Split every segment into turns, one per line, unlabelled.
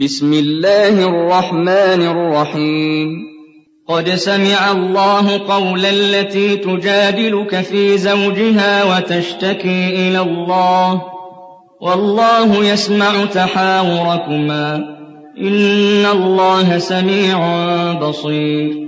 بسم الله الرحمن الرحيم. قد سمع الله قول التي تجادلك في زوجها وتشتكي إلى الله. والله يسمع تحاوركما. إن الله سميع بصير.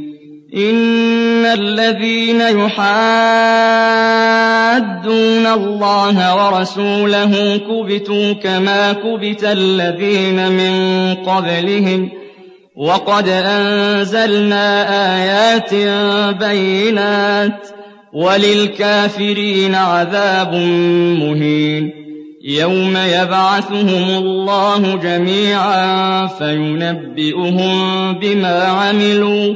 إن الذين يحادون الله ورسوله كبتوا كما كبت الذين من قبلهم وقد أنزلنا آيات بينات وللكافرين عذاب مهين يوم يبعثهم الله جميعا فينبئهم بما عملوا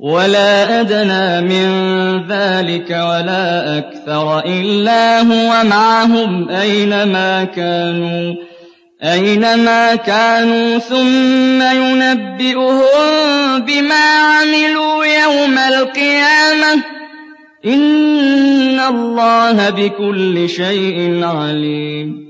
ولا أدنى من ذلك ولا أكثر إلا هو معهم أينما كانوا أينما كانوا ثم ينبئهم بما عملوا يوم القيامة إن الله بكل شيء عليم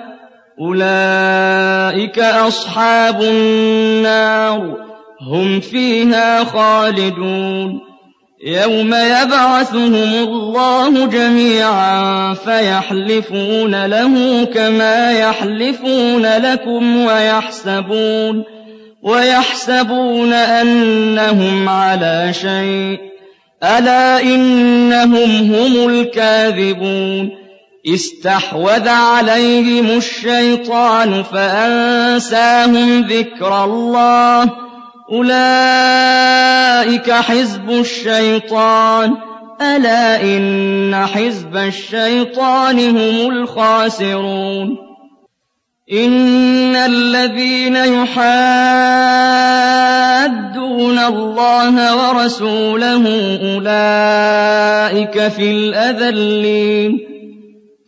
أُولَٰئِكَ أَصْحَابُ النَّارِ ۖ هُمْ فِيهَا خَالِدُونَ يَوْمَ يَبْعَثُهُمُ اللَّهُ جَمِيعًا فَيَحْلِفُونَ لَهُ كَمَا يَحْلِفُونَ لَكُمْ وَيَحْسَبُونَ وَيَحْسَبُونَ أَنَّهُمْ عَلَىٰ شَيْءٍ ۚ أَلَا إِنَّهُمْ هُمُ الْكَاذِبُونَ اسْتَحْوَذَ عَلَيْهِمُ الشَّيْطَانُ فَأَنسَاهُمْ ذِكْرَ اللَّهِ ۚ. أُولَٰئِكَ حِزْبُ الشَّيْطَانِ ۚ. أَلَا إِنَّ حِزْبَ الشَّيْطَانِ هُمُ الْخَاسِرُونَ. إِنَّ الَّذِينَ يُحَادُّونَ اللَّهَ وَرَسُولَهُ أُولَٰئِكَ فِي الْأَذَلِّينَ.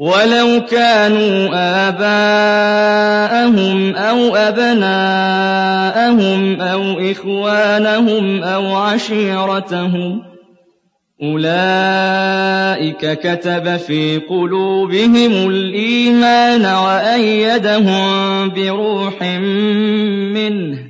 وَلَوْ كَانُوا آبَاءَهُمْ أَوْ أَبْنَاءَهُمْ أَوْ إِخْوَانَهُمْ أَوْ عَشِيرَتَهُمْ ۚ أُولَٰئِكَ كَتَبَ فِي قُلُوبِهِمُ الْإِيمَانَ وَأَيَّدَهُم بِرُوحٍ مِّنْهُ